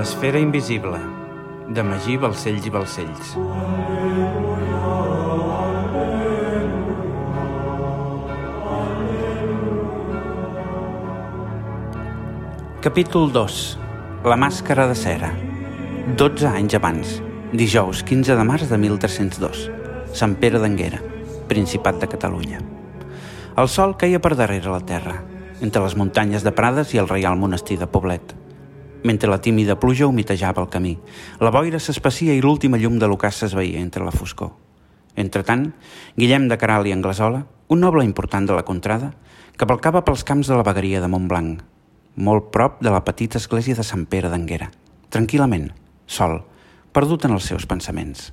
L'esfera invisible, de Magí Balcells i Balcells. Capítol 2. La màscara de cera. 12 anys abans, dijous 15 de març de 1302, Sant Pere d'Anguera, Principat de Catalunya. El sol caia per darrere la terra, entre les muntanyes de Prades i el Reial Monestir de Poblet. Mentre la tímida pluja humitejava el camí, la boira s'espacia i l'última llum de l'ocàs s'esveia entre la foscor. Entretant, Guillem de Caral i Anglesola, un noble important de la contrada, cavalcava pels camps de la vegueria de Montblanc, molt prop de la petita església de Sant Pere d'Anguera, tranquil·lament, sol, perdut en els seus pensaments.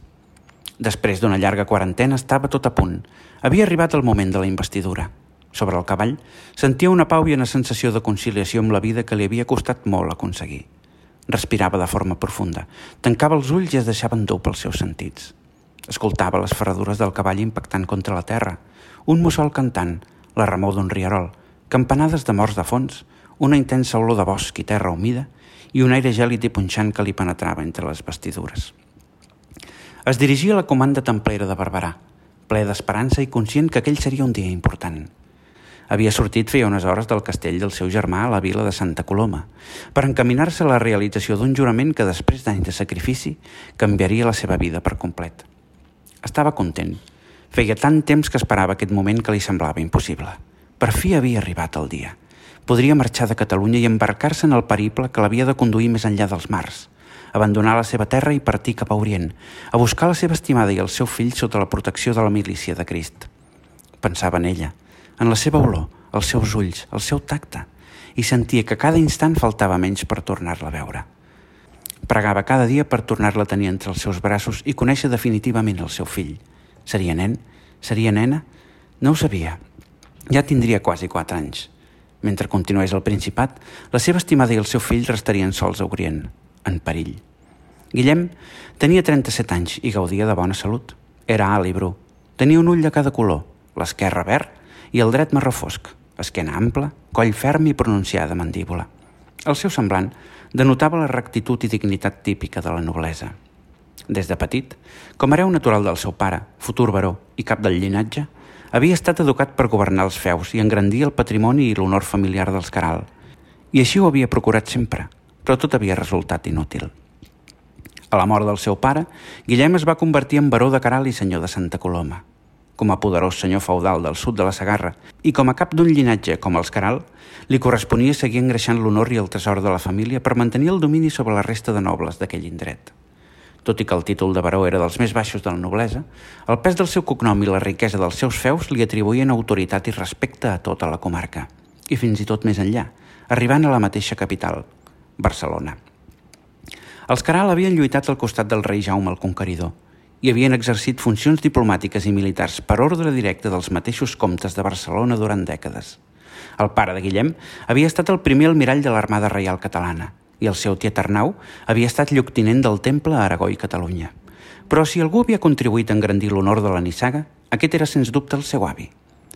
Després d'una llarga quarantena estava tot a punt. Havia arribat el moment de la investidura. Sobre el cavall sentia una pau i una sensació de conciliació amb la vida que li havia costat molt aconseguir. Respirava de forma profunda, tancava els ulls i es deixava endur pels seus sentits. Escoltava les ferradures del cavall impactant contra la terra, un mussol cantant, la remor d'un riarol, campanades de morts de fons, una intensa olor de bosc i terra humida i un aire gèlid i punxant que li penetrava entre les vestidures. Es dirigia a la comanda templera de Barberà, ple d'esperança i conscient que aquell seria un dia important. Havia sortit feia unes hores del castell del seu germà a la vila de Santa Coloma per encaminar-se a la realització d'un jurament que després d'anys de sacrifici canviaria la seva vida per complet. Estava content. Feia tant temps que esperava aquest moment que li semblava impossible. Per fi havia arribat el dia – podria marxar de Catalunya i embarcar-se en el periple que l'havia de conduir més enllà dels mars, abandonar la seva terra i partir cap a Orient, a buscar la seva estimada i el seu fill sota la protecció de la milícia de Crist. Pensava en ella, en la seva olor, els seus ulls, el seu tacte, i sentia que cada instant faltava menys per tornar-la a veure. Pregava cada dia per tornar-la a tenir entre els seus braços i conèixer definitivament el seu fill. Seria nen? Seria nena? No ho sabia. Ja tindria quasi quatre anys. Mentre continués al Principat, la seva estimada i el seu fill restarien sols a Orient, en perill. Guillem tenia 37 anys i gaudia de bona salut. Era alt i bru. Tenia un ull de cada color, l'esquerre verd i el dret marró fosc, esquena ampla, coll ferm i pronunciada mandíbula. El seu semblant denotava la rectitud i dignitat típica de la noblesa. Des de petit, com hereu natural del seu pare, futur baró i cap del llinatge, havia estat educat per governar els feus i engrandir el patrimoni i l'honor familiar dels Caral. I així ho havia procurat sempre, però tot havia resultat inútil. A la mort del seu pare, Guillem es va convertir en baró de Caral i senyor de Santa Coloma. Com a poderós senyor feudal del sud de la Sagarra i com a cap d'un llinatge com els Caral, li corresponia seguir engreixant l'honor i el tresor de la família per mantenir el domini sobre la resta de nobles d'aquell indret. Tot i que el títol de baró era dels més baixos de la noblesa, el pes del seu cognom i la riquesa dels seus feus li atribuïen autoritat i respecte a tota la comarca, i fins i tot més enllà, arribant a la mateixa capital, Barcelona. Els Caral havien lluitat al costat del rei Jaume el Conqueridor i havien exercit funcions diplomàtiques i militars per ordre directe dels mateixos comtes de Barcelona durant dècades. El pare de Guillem havia estat el primer almirall de l'Armada Reial Catalana i el seu tiet Arnau havia estat lloctinent del Temple a Aragó i Catalunya. Però si algú havia contribuït a engrandir l'honor de la Nissaga, aquest era sens dubte el seu avi,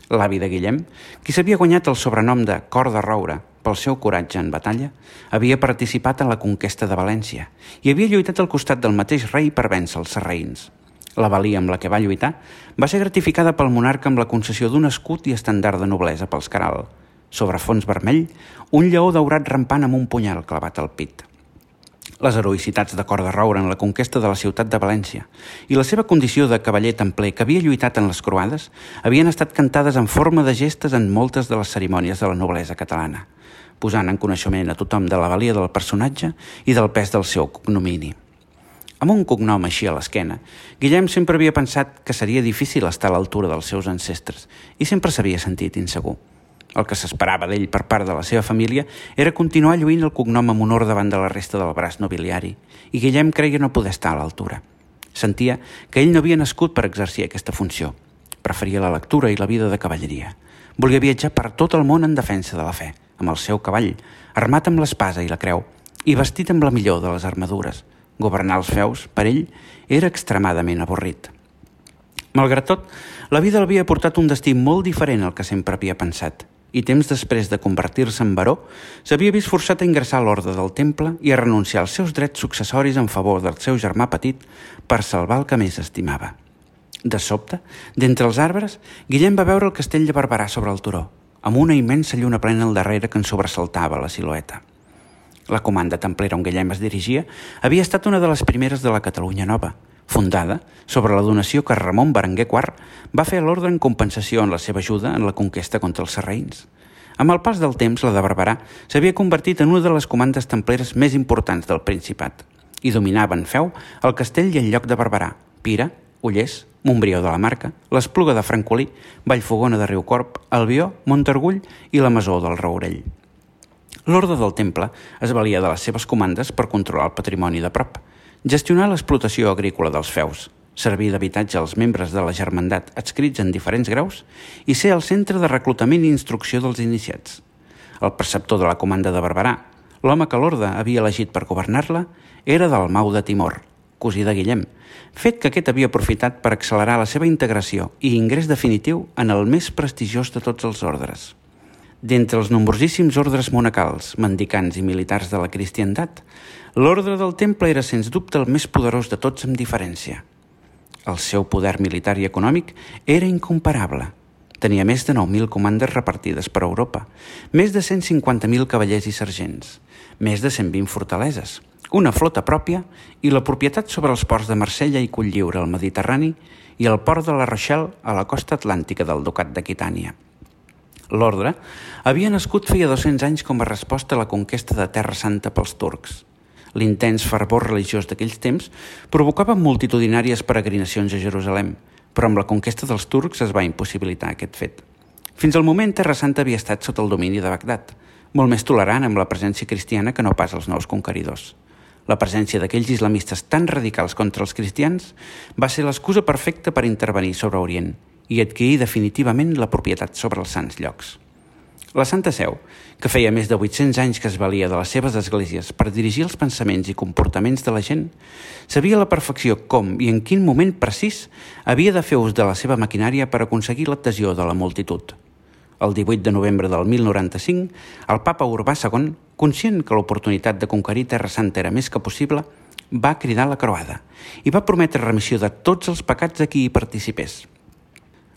l'avi de Guillem, qui s'havia guanyat el sobrenom de Cor de Roure pel seu coratge en batalla, havia participat en la conquesta de València i havia lluitat al costat del mateix rei per vèncer els serraïns. La valia amb la que va lluitar va ser gratificada pel monarca amb la concessió d'un escut i estandard de noblesa pels Caral, sobre fons vermell, un lleó daurat rampant amb un punyal clavat al pit. Les heroïcitats de Cor de Roure en la conquesta de la ciutat de València i la seva condició de cavaller templer que havia lluitat en les croades havien estat cantades en forma de gestes en moltes de les cerimònies de la noblesa catalana, posant en coneixement a tothom de la valia del personatge i del pes del seu cognomini. Amb un cognom així a l'esquena, Guillem sempre havia pensat que seria difícil estar a l'altura dels seus ancestres i sempre s'havia sentit insegur. El que s'esperava d'ell per part de la seva família era continuar lluint el cognom amb honor davant de la resta del braç nobiliari, i Guillem creia no poder estar a l'altura. Sentia que ell no havia nascut per exercir aquesta funció. Preferia la lectura i la vida de cavalleria. Volia viatjar per tot el món en defensa de la fe, amb el seu cavall, armat amb l'espasa i la creu, i vestit amb la millor de les armadures. Governar els feus, per ell, era extremadament avorrit. Malgrat tot, la vida l'havia portat un destí molt diferent al que sempre havia pensat – i temps després de convertir-se en baró, s'havia vist forçat a ingressar a l'ordre del temple i a renunciar als seus drets successoris en favor del seu germà petit per salvar el que més estimava. De sobte, d'entre els arbres, Guillem va veure el castell de Barberà sobre el turó, amb una immensa lluna plena al darrere que en sobresaltava la silueta. La comanda templera on Guillem es dirigia havia estat una de les primeres de la Catalunya Nova, fundada sobre la donació que Ramon Berenguer IV va fer a l'ordre en compensació en la seva ajuda en la conquesta contra els serraïns. Amb el pas del temps, la de Barberà s'havia convertit en una de les comandes templeres més importants del Principat i dominava en feu el castell i el lloc de Barberà, Pira, Ullers, Montbrió de la Marca, l'Espluga de Francolí, Vallfogona de Riucorp, Albió, Montargull i la Masó del Raurell. L'Orde del Temple es valia de les seves comandes per controlar el patrimoni de prop, gestionar l'explotació agrícola dels feus, servir d'habitatge als membres de la germandat adscrits en diferents graus i ser el centre de reclutament i instrucció dels iniciats. El preceptor de la comanda de Barberà, l'home que l'orde havia elegit per governar-la, era del Mau de Timor, cosí de Guillem, fet que aquest havia aprofitat per accelerar la seva integració i ingrés definitiu en el més prestigiós de tots els ordres. D'entre els nombrosíssims ordres monacals, mendicants i militars de la cristiandat, l'ordre del temple era sens dubte el més poderós de tots amb diferència. El seu poder militar i econòmic era incomparable. Tenia més de 9.000 comandes repartides per Europa, més de 150.000 cavallers i sergents, més de 120 fortaleses, una flota pròpia i la propietat sobre els ports de Marsella i Colllliure al Mediterrani i el port de la Rochelle a la costa atlàntica del Ducat d'Aquitània. L'ordre havia nascut feia 200 anys com a resposta a la conquesta de Terra Santa pels turcs. L'intens fervor religiós d'aquells temps provocava multitudinàries peregrinacions a Jerusalem, però amb la conquesta dels turcs es va impossibilitar aquest fet. Fins al moment Terra Santa havia estat sota el domini de Bagdad, molt més tolerant amb la presència cristiana que no pas els nous conqueridors. La presència d'aquells islamistes tan radicals contra els cristians va ser l'excusa perfecta per intervenir sobre Orient i adquirir definitivament la propietat sobre els sants llocs. La Santa Seu, que feia més de 800 anys que es valia de les seves esglésies per dirigir els pensaments i comportaments de la gent, sabia a la perfecció com i en quin moment precís havia de fer ús de la seva maquinària per aconseguir l'adhesió de la multitud. El 18 de novembre del 1095, el papa Urbà II, conscient que l'oportunitat de conquerir Terra Santa era més que possible, va cridar la croada i va prometre remissió de tots els pecats a qui hi participés.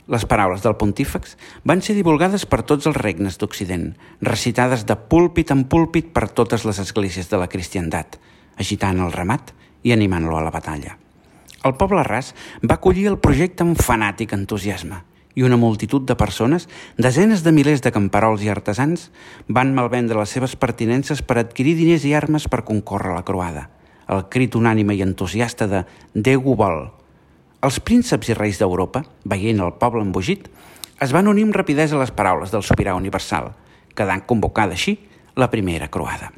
Les paraules del pontífex van ser divulgades per tots els regnes d'Occident, recitades de púlpit en púlpit per totes les esglésies de la cristiandat, agitant el ramat i animant-lo a la batalla. El poble ras va acollir el projecte amb fanàtic entusiasme i una multitud de persones, desenes de milers de camperols i artesans, van malvendre les seves pertinences per adquirir diners i armes per concórrer la croada. El crit unànime i entusiasta de «Déu ho vol», els prínceps i reis d'Europa, veient el poble embogit, es van unir amb rapidesa a les paraules del sobirà universal, quedant convocada així la primera croada.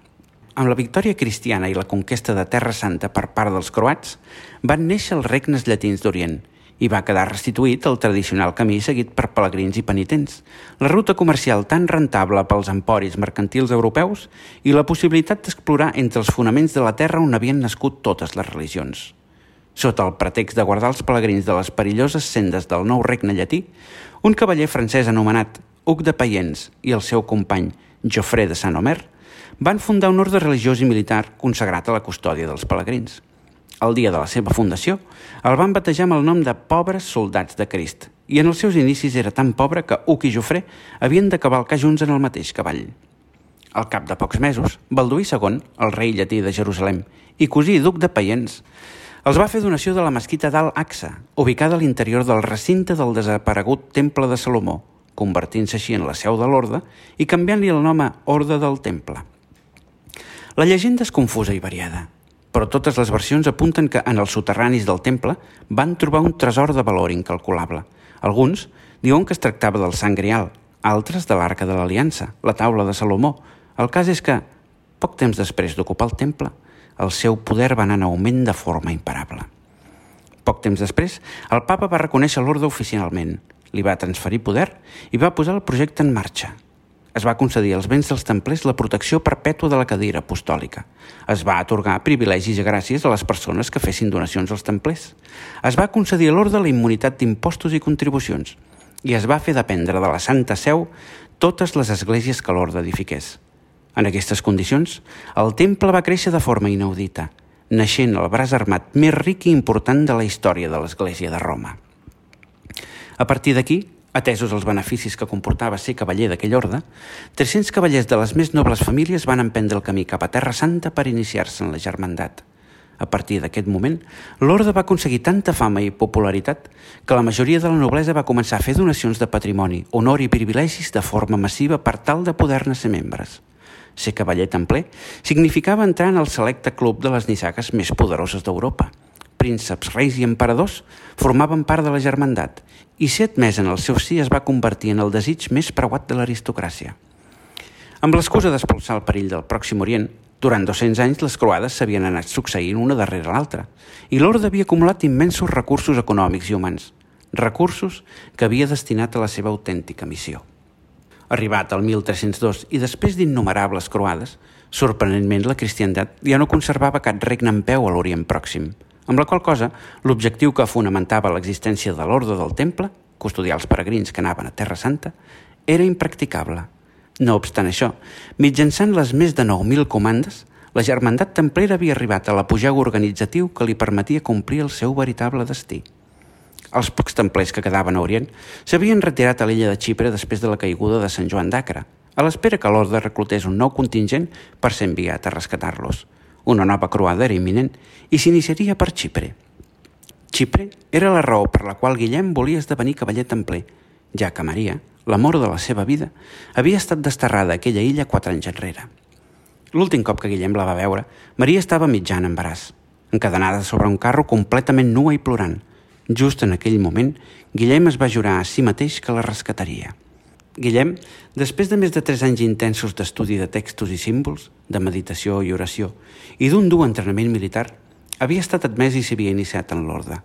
Amb la victòria cristiana i la conquesta de Terra Santa per part dels croats, van néixer els regnes llatins d'Orient i va quedar restituït el tradicional camí seguit per pelegrins i penitents, la ruta comercial tan rentable pels emporis mercantils europeus i la possibilitat d'explorar entre els fonaments de la terra on havien nascut totes les religions. Sota el pretext de guardar els pelegrins de les perilloses sendes del nou regne llatí, un cavaller francès anomenat Huc de Payens i el seu company Jofré de Saint-Omer van fundar un ordre religiós i militar consagrat a la custòdia dels pelegrins. El dia de la seva fundació, el van batejar amb el nom de Pobres Soldats de Crist i en els seus inicis era tan pobre que Huc i Jofré havien de cavalcar junts en el mateix cavall. Al cap de pocs mesos, Balduí II, el rei llatí de Jerusalem i cosí duc de Payens, els va fer donació de la mesquita d'Al-Aqsa, ubicada a l'interior del recinte del desaparegut Temple de Salomó, convertint-se així en la seu de l'orde i canviant-li el nom a Orde del Temple. La llegenda és confusa i variada, però totes les versions apunten que en els soterranis del temple van trobar un tresor de valor incalculable. Alguns diuen que es tractava del Sant Grial, altres de l'Arca de l'Aliança, la taula de Salomó. El cas és que, poc temps després d'ocupar el temple, el seu poder va anar en augment de forma imparable. Poc temps després, el papa va reconèixer l'ordre oficialment, li va transferir poder i va posar el projecte en marxa. Es va concedir als béns dels templers la protecció perpètua de la cadira apostòlica. Es va atorgar privilegis i gràcies a les persones que fessin donacions als templers. Es va concedir a l'ordre la immunitat d'impostos i contribucions i es va fer dependre de la Santa Seu totes les esglésies que l'orde edifiqués. En aquestes condicions, el temple va créixer de forma inaudita, naixent el braç armat més ric i important de la història de l'Església de Roma. A partir d'aquí, atesos els beneficis que comportava ser cavaller d'aquell orde, 300 cavallers de les més nobles famílies van emprendre el camí cap a Terra Santa per iniciar-se en la germandat. A partir d'aquest moment, l'orde va aconseguir tanta fama i popularitat que la majoria de la noblesa va començar a fer donacions de patrimoni, honor i privilegis de forma massiva per tal de poder-ne ser membres. Ser cavaller templer significava entrar en el selecte club de les nissagues més poderoses d'Europa. Prínceps, reis i emperadors formaven part de la germandat i ser admès en el seu sí es va convertir en el desig més preuat de l'aristocràcia. Amb l'excusa d'expulsar el perill del Pròxim Orient, durant 200 anys les croades s'havien anat succeint una darrere l'altra i l'orde havia acumulat immensos recursos econòmics i humans, recursos que havia destinat a la seva autèntica missió. Arribat al 1302 i després d'innumerables croades, sorprenentment la cristiandat ja no conservava cap regne en peu a l'Orient Pròxim, amb la qual cosa l'objectiu que fonamentava l'existència de l'ordre del temple, custodiar els peregrins que anaven a Terra Santa, era impracticable – no obstant això, mitjançant les més de 9.000 comandes, la germandat templera havia arribat a l'apogeu organitzatiu que li permetia complir el seu veritable destí. Els pocs templers que quedaven a Orient s'havien retirat a l'illa de Xipre després de la caiguda de Sant Joan d'Acre, a l'espera que l'ordre reclutés un nou contingent per ser enviat a rescatar-los. Una nova croada era imminent i s'iniciaria per Xipre. Xipre era la raó per la qual Guillem volia esdevenir cavaller templer, ja que Maria, l'amor de la seva vida, havia estat desterrada a aquella illa quatre anys enrere. L'últim cop que Guillem la va veure, Maria estava mitjant embaràs, encadenada sobre un carro completament nua i plorant. Just en aquell moment, Guillem es va jurar a si mateix que la rescataria. Guillem, després de més de tres anys intensos d'estudi de textos i símbols, de meditació i oració, i d'un dur entrenament militar, havia estat admès i s'havia iniciat en l'ordre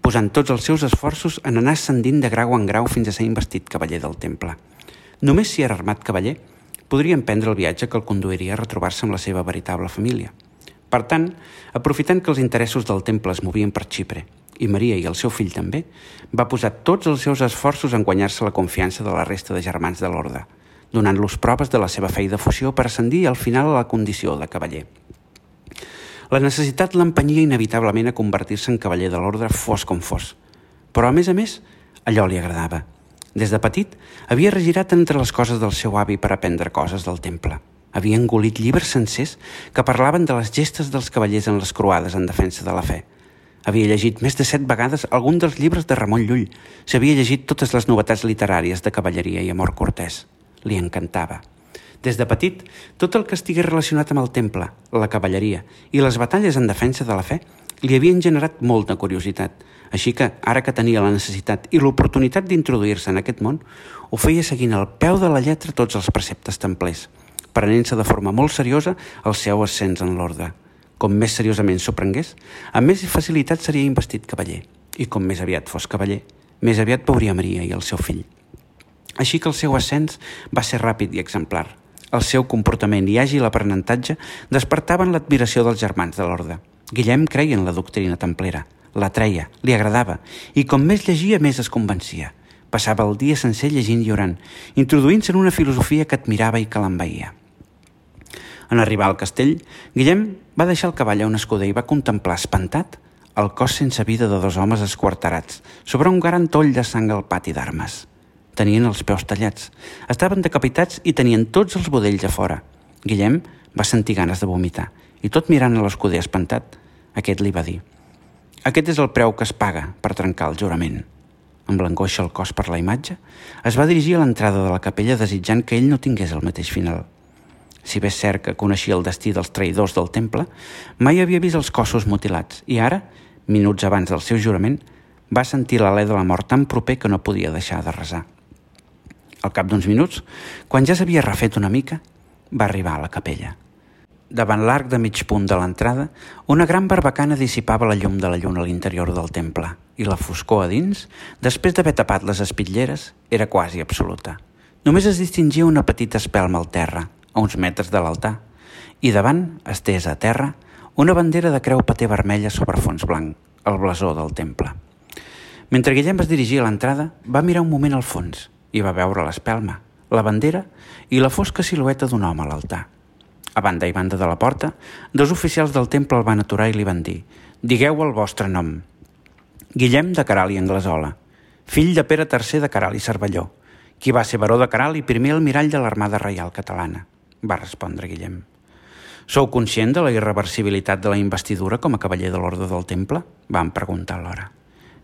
posant tots els seus esforços en anar ascendint de grau en grau fins a ser investit cavaller del temple. Només si era armat cavaller, podria emprendre el viatge que el conduiria a retrobar-se amb la seva veritable família. Per tant, aprofitant que els interessos del temple es movien per Xipre, i Maria i el seu fill també, va posar tots els seus esforços en guanyar-se la confiança de la resta de germans de l'orde, donant-los proves de la seva fe i defusió per ascendir al final a la condició de cavaller. La necessitat l'empenyia inevitablement a convertir-se en cavaller de l'ordre fos com fos. Però, a més a més, allò li agradava. Des de petit, havia regirat entre les coses del seu avi per aprendre coses del temple. Havia engolit llibres sencers que parlaven de les gestes dels cavallers en les croades en defensa de la fe. Havia llegit més de set vegades algun dels llibres de Ramon Llull. S'havia llegit totes les novetats literàries de cavalleria i amor cortès. Li encantava. Des de petit, tot el que estigués relacionat amb el temple, la cavalleria i les batalles en defensa de la fe li havien generat molta curiositat, així que, ara que tenia la necessitat i l'oportunitat d'introduir-se en aquest món, ho feia seguint al peu de la lletra tots els preceptes templers, prenent-se de forma molt seriosa el seu ascens en l'ordre. Com més seriosament s'ho prengués, amb més facilitat seria investit cavaller, i com més aviat fos cavaller, més aviat veuria Maria i el seu fill. Així que el seu ascens va ser ràpid i exemplar, el seu comportament i àgil aprenentatge despertaven l'admiració dels germans de l'orde. Guillem creia en la doctrina templera, la treia, li agradava, i com més llegia més es convencia. Passava el dia sencer llegint i orant, introduint-se en una filosofia que admirava i que l'envaïa. En arribar al castell, Guillem va deixar el cavall a un escuder i va contemplar espantat el cos sense vida de dos homes esquarterats sobre un gran toll de sang al pati d'armes. Tenien els peus tallats. Estaven decapitats i tenien tots els budells a fora. Guillem va sentir ganes de vomitar i tot mirant a l'escuder espantat, aquest li va dir «Aquest és el preu que es paga per trencar el jurament». Amb l'angoixa al cos per la imatge, es va dirigir a l'entrada de la capella desitjant que ell no tingués el mateix final. Si bé és cert que coneixia el destí dels traïdors del temple, mai havia vist els cossos mutilats i ara, minuts abans del seu jurament, va sentir l'alè de la mort tan proper que no podia deixar de resar. Al cap d'uns minuts, quan ja s'havia refet una mica, va arribar a la capella. Davant l'arc de mig punt de l'entrada, una gran barbacana dissipava la llum de la lluna a l'interior del temple i la foscor a dins, després d'haver tapat les espitlleres, era quasi absoluta. Només es distingia una petita espelma al terra, a uns metres de l'altar, i davant, estesa a terra, una bandera de creu paté vermella sobre fons blanc, el blasó del temple. Mentre Guillem es dirigia a l'entrada, va mirar un moment al fons i va veure l'espelma, la bandera i la fosca silueta d'un home a l'altar. A banda i banda de la porta, dos oficials del temple el van aturar i li van dir «Digueu el vostre nom». Guillem de Caral i Anglesola, fill de Pere III de Caral i Cervelló, qui va ser baró de Caral i primer almirall de l'Armada Reial Catalana, va respondre Guillem. Sou conscient de la irreversibilitat de la investidura com a cavaller de l'Orde del Temple? Van preguntar alhora.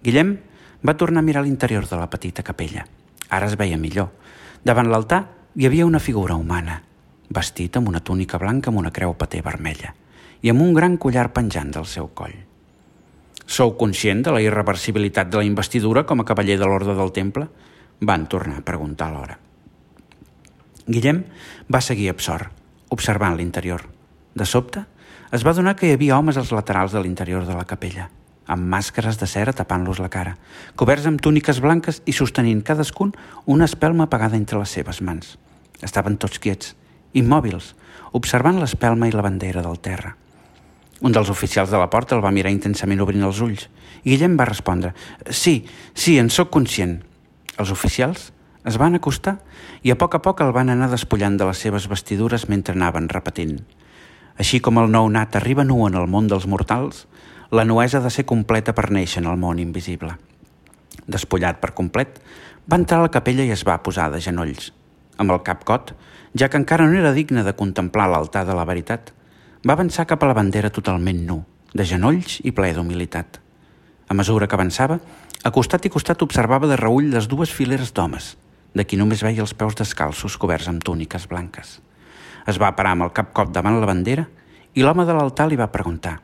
Guillem va tornar a mirar l'interior de la petita capella. Ara es veia millor. Davant l'altar hi havia una figura humana, vestit amb una túnica blanca amb una creu paté vermella i amb un gran collar penjant del seu coll. Sou conscient de la irreversibilitat de la investidura com a cavaller de l'Orde del Temple? Van tornar a preguntar alhora. Guillem va seguir absort, observant l'interior. De sobte, es va donar que hi havia homes als laterals de l'interior de la capella, amb màscares de cera tapant-los la cara, coberts amb túniques blanques i sostenint cadascun una espelma apagada entre les seves mans. Estaven tots quiets, immòbils, observant l'espelma i la bandera del terra. Un dels oficials de la porta el va mirar intensament obrint els ulls Guillem va respondre «Sí, sí, en sóc conscient». Els oficials es van acostar i a poc a poc el van anar despullant de les seves vestidures mentre anaven repetint així com el nou nat arriba nu en el món dels mortals, la nuesa de ser completa per néixer en el món invisible. Despullat per complet, va entrar a la capella i es va posar de genolls. Amb el cap cot, ja que encara no era digne de contemplar l'altar de la veritat, va avançar cap a la bandera totalment nu, de genolls i ple d'humilitat. A mesura que avançava, a costat i costat observava de reull les dues fileres d'homes, de qui només veia els peus descalços coberts amb túniques blanques. Es va parar amb el cap cop davant la bandera i l'home de l'altar li va preguntar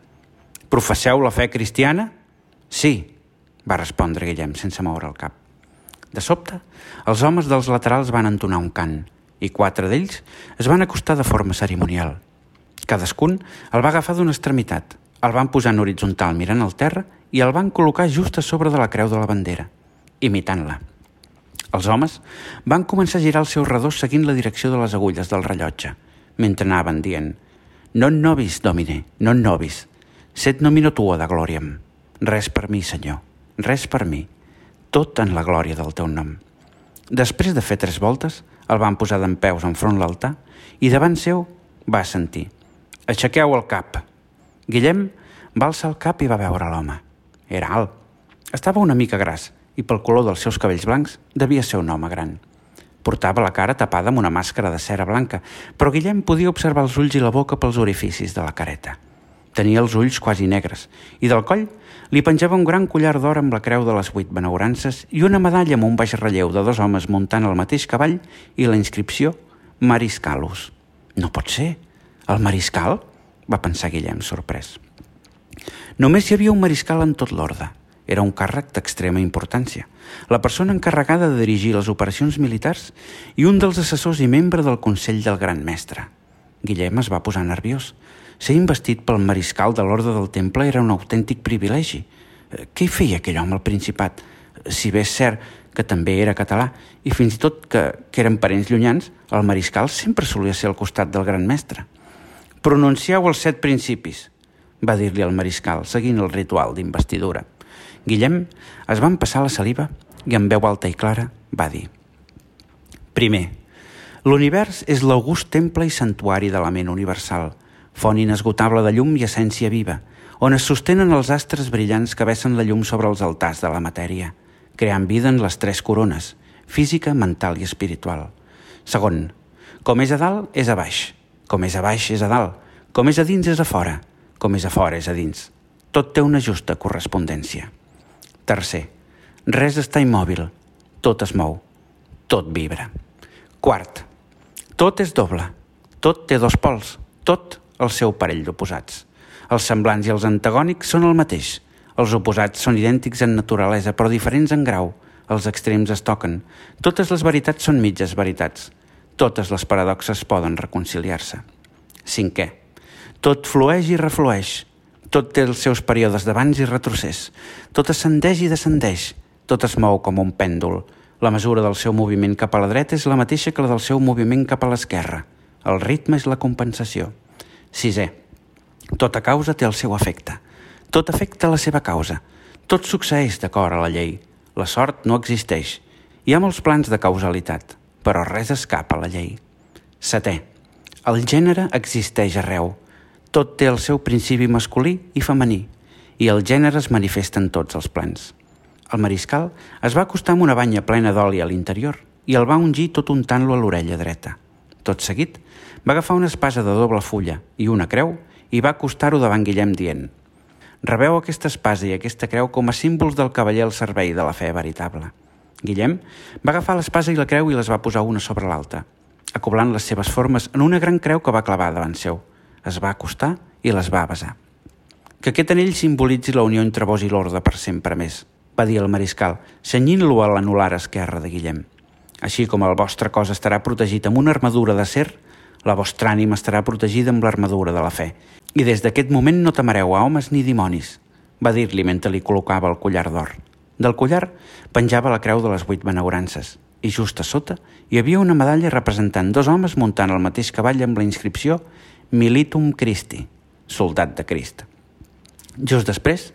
«Professeu la fe cristiana?» «Sí», va respondre Guillem sense moure el cap. De sobte, els homes dels laterals van entonar un cant i quatre d'ells es van acostar de forma cerimonial. Cadascun el va agafar d'una extremitat, el van posar en horitzontal mirant al terra i el van col·locar just a sobre de la creu de la bandera, imitant-la. Els homes van començar a girar el seu redós seguint la direcció de les agulles del rellotge – mentre anaven dient Non nobis, domine, non nobis, set nomino tua de glòriam. Res per mi, Senyor, res per mi, tot en la glòria del teu nom. Després de fer tres voltes, el van posar d'en peus enfront l'altar i davant seu va sentir Aixequeu el cap. Guillem va alçar el cap i va veure l'home. Era alt. Estava una mica gras i pel color dels seus cabells blancs devia ser un home gran. Portava la cara tapada amb una màscara de cera blanca, però Guillem podia observar els ulls i la boca pels orificis de la careta. Tenia els ulls quasi negres i del coll li penjava un gran collar d'or amb la creu de les vuit benaurances i una medalla amb un baix relleu de dos homes muntant el mateix cavall i la inscripció Mariscalus. No pot ser. El mariscal? va pensar Guillem sorprès. Només hi havia un mariscal en tot l'orde – era un càrrec d'extrema importància. La persona encarregada de dirigir les operacions militars i un dels assessors i membre del Consell del Gran Mestre. Guillem es va posar nerviós. Ser investit pel mariscal de l'Orde del Temple era un autèntic privilegi. Eh, què hi feia aquell home al Principat? Si bé és cert que també era català i fins i tot que, que eren parents llunyans, el mariscal sempre solia ser al costat del gran mestre. Pronuncieu els set principis, va dir-li el mariscal, seguint el ritual d'investidura. Guillem es va empassar la saliva i amb veu alta i clara va dir Primer, l'univers és l'august temple i santuari de la ment universal, font inesgotable de llum i essència viva, on es sostenen els astres brillants que vessen la llum sobre els altars de la matèria, creant vida en les tres corones, física, mental i espiritual. Segon, com és a dalt, és a baix. Com és a baix, és a dalt. Com és a dins, és a fora. Com és a fora, és a dins. Tot té una justa correspondència. Tercer, res està immòbil, tot es mou, tot vibra. Quart, tot és doble, tot té dos pols, tot el seu parell d'oposats. Els semblants i els antagònics són el mateix. Els oposats són idèntics en naturalesa, però diferents en grau. Els extrems es toquen. Totes les veritats són mitges veritats. Totes les paradoxes poden reconciliar-se. Cinquè, tot flueix i reflueix, tot té els seus períodes d'abans i retrocés. Tot ascendeix i descendeix. Tot es mou com un pèndol. La mesura del seu moviment cap a la dreta és la mateixa que la del seu moviment cap a l'esquerra. El ritme és la compensació. Sisè. Tota causa té el seu efecte. Tot afecta la seva causa. Tot succeeix d'acord a la llei. La sort no existeix. Hi ha molts plans de causalitat, però res escapa a la llei. Setè. El gènere existeix arreu. Tot té el seu principi masculí i femení, i el gènere es manifesta en tots els plans. El mariscal es va acostar amb una banya plena d'oli a l'interior i el va ungir tot untant-lo a l'orella dreta. Tot seguit, va agafar una espasa de doble fulla i una creu i va acostar-ho davant Guillem dient Rebeu aquesta espasa i aquesta creu com a símbols del cavaller al servei de la fe veritable. Guillem va agafar l'espasa i la creu i les va posar una sobre l'altra, acoblant les seves formes en una gran creu que va clavar davant seu. Es va acostar i les va besar. Que aquest anell simbolitzi la unió entre vos i l'ordre per sempre més, va dir el mariscal, senyint-lo a l'anular esquerra de Guillem. Així com el vostre cos estarà protegit amb una armadura d'acer, la vostra ànima estarà protegida amb l'armadura de la fe. I des d'aquest moment no temereu a homes ni dimonis, va dir-li mentre li col·locava el collar d'or. Del collar penjava la creu de les vuit benaurances i just a sota hi havia una medalla representant dos homes muntant el mateix cavall amb la inscripció Militum Christi, soldat de Crist. Just després,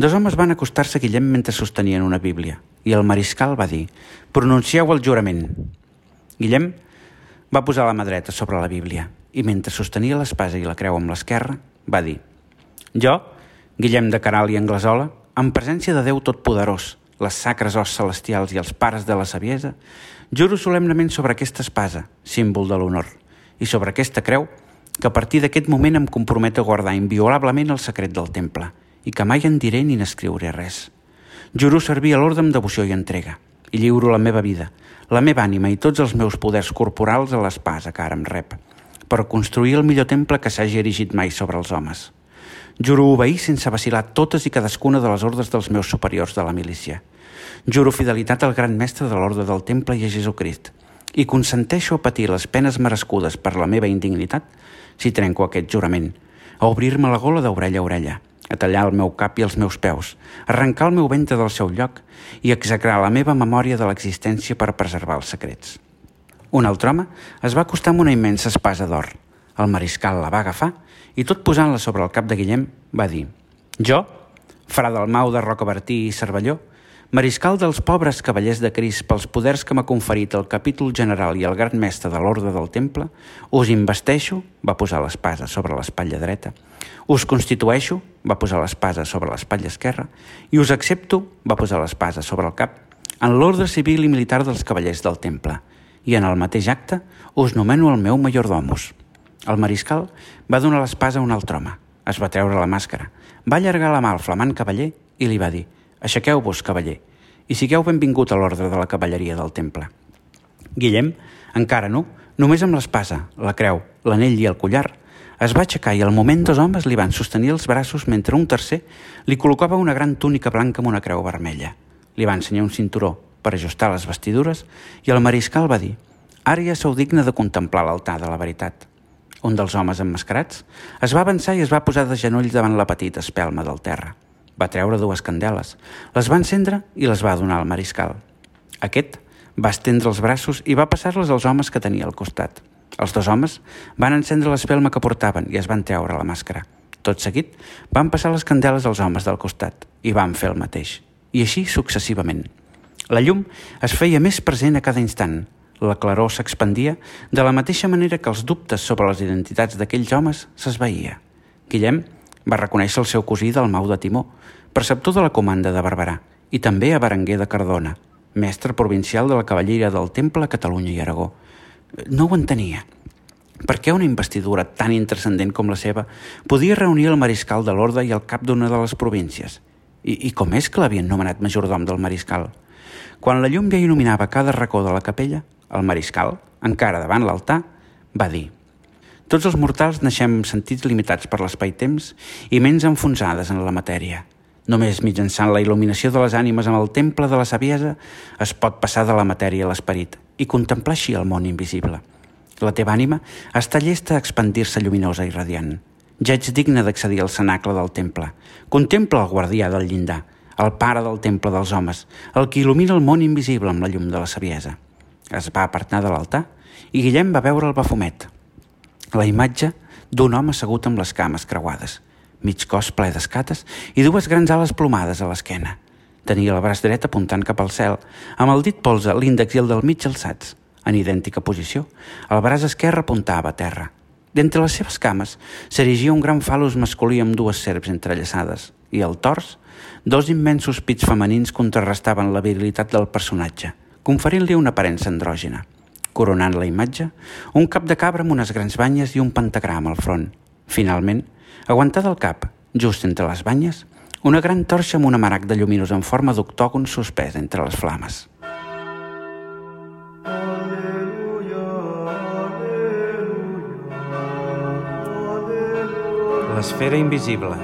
dos homes van acostar-se a Guillem mentre sostenien una bíblia i el mariscal va dir «Pronuncieu el jurament». Guillem va posar la mà dreta sobre la Bíblia i mentre sostenia l'espasa i la creu amb l'esquerra va dir «Jo, Guillem de Caral i Anglesola, en presència de Déu Totpoderós, les sacres os celestials i els pares de la saviesa, juro solemnament sobre aquesta espasa, símbol de l'honor, i sobre aquesta creu, que a partir d'aquest moment em comprometo a guardar inviolablement el secret del temple i que mai en diré ni n'escriuré res. Juro servir a l'ordre amb devoció i entrega i lliuro la meva vida, la meva ànima i tots els meus poders corporals a l'espasa que ara em rep, per construir el millor temple que s'hagi erigit mai sobre els homes. Juro obeir sense vacilar totes i cadascuna de les ordres dels meus superiors de la milícia. Juro fidelitat al gran mestre de l'ordre del temple i a Jesucrist, i consenteixo a patir les penes merescudes per la meva indignitat si trenco aquest jurament, a obrir-me la gola d'orella a orella, a tallar el meu cap i els meus peus, arrencar el meu ventre del seu lloc i execrar la meva memòria de l'existència per preservar els secrets. Un altre home es va acostar amb una immensa espasa d'or. El mariscal la va agafar i tot posant-la sobre el cap de Guillem va dir «Jo, fra del Mau de Rocabertí i Cervelló, Mariscal dels pobres cavallers de Cris pels poders que m'ha conferit el capítol general i el gran mestre de l'ordre del temple, us investeixo, va posar l'espasa sobre l'espatlla dreta, us constitueixo, va posar l'espasa sobre l'espatlla esquerra, i us accepto, va posar l'espasa sobre el cap, en l'ordre civil i militar dels cavallers del temple, i en el mateix acte us nomeno el meu majordomus. El mariscal va donar l'espasa a un altre home, es va treure la màscara, va allargar la mà al flamant cavaller i li va dir Aixequeu-vos, cavaller, i sigueu benvingut a l'ordre de la cavalleria del temple. Guillem, encara no, només amb l'espasa, la creu, l'anell i el collar, es va aixecar i al moment dos homes li van sostenir els braços mentre un tercer li col·locava una gran túnica blanca amb una creu vermella. Li va ensenyar un cinturó per ajustar les vestidures i el mariscal va dir «Ara ja sou digne de contemplar l'altar de la veritat». Un dels homes emmascarats es va avançar i es va posar de genolls davant la petita espelma del terra. Va treure dues candeles, les va encendre i les va donar al mariscal. Aquest va estendre els braços i va passar-les als homes que tenia al costat. Els dos homes van encendre l'espelma que portaven i es van treure la màscara. Tot seguit, van passar les candeles als homes del costat i van fer el mateix. I així successivament. La llum es feia més present a cada instant. La claror s'expandia de la mateixa manera que els dubtes sobre les identitats d'aquells homes s'esveïa. Guillem va reconèixer el seu cosí del Mau de Timó, preceptor de la comanda de Barberà, i també a Berenguer de Cardona, mestre provincial de la cavallera del Temple a Catalunya i Aragó. No ho entenia. Per què una investidura tan intrascendent com la seva podia reunir el mariscal de l'Orde i el cap d'una de les províncies? I, I com és que l'havien nomenat majordom del mariscal? Quan la llum ja il·luminava cada racó de la capella, el mariscal, encara davant l'altar, va dir tots els mortals naixem sentits limitats per l'espai-temps i ments enfonsades en la matèria. Només mitjançant la il·luminació de les ànimes amb el temple de la saviesa es pot passar de la matèria a l'esperit i contemplar així el món invisible. La teva ànima està llesta a expandir-se lluminosa i radiant. Ja ets digne d'accedir al cenacle del temple. Contempla el guardià del llindar, el pare del temple dels homes, el que il·lumina el món invisible amb la llum de la saviesa. Es va apartar de l'altar i Guillem va veure el bafumet, la imatge d'un home assegut amb les cames creuades, mig cos ple d'escates i dues grans ales plomades a l'esquena. Tenia el braç dret apuntant cap al cel, amb el dit polze, l'índex i el del mig alçats, en idèntica posició. El braç esquerre apuntava a terra. D'entre les seves cames s'erigia un gran falus masculí amb dues serps entrellaçades i al tors dos immensos pits femenins contrarrestaven la virilitat del personatge, conferint-li una aparença andrògena. Coronant la imatge, un cap de cabra amb unes grans banyes i un pentagrama al front. Finalment, aguantada al cap, just entre les banyes, una gran torxa amb una marac de lluminós en forma d'octògon suspès entre les flames. L'esfera invisible,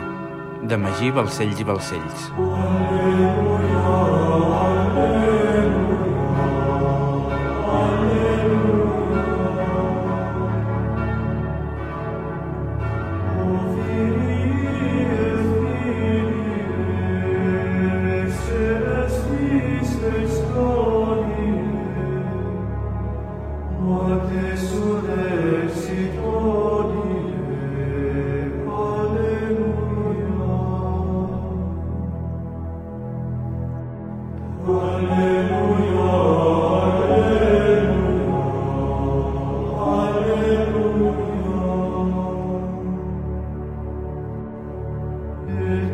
de Magí Balcells i Balcells. Aleluia. Amen.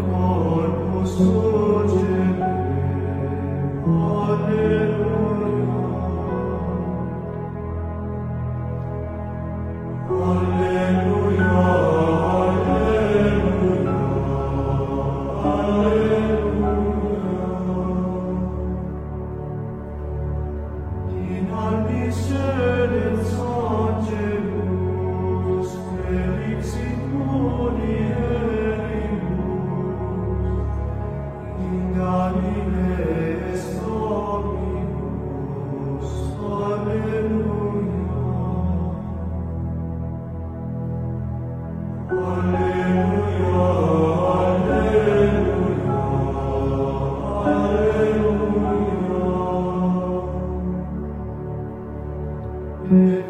Petrus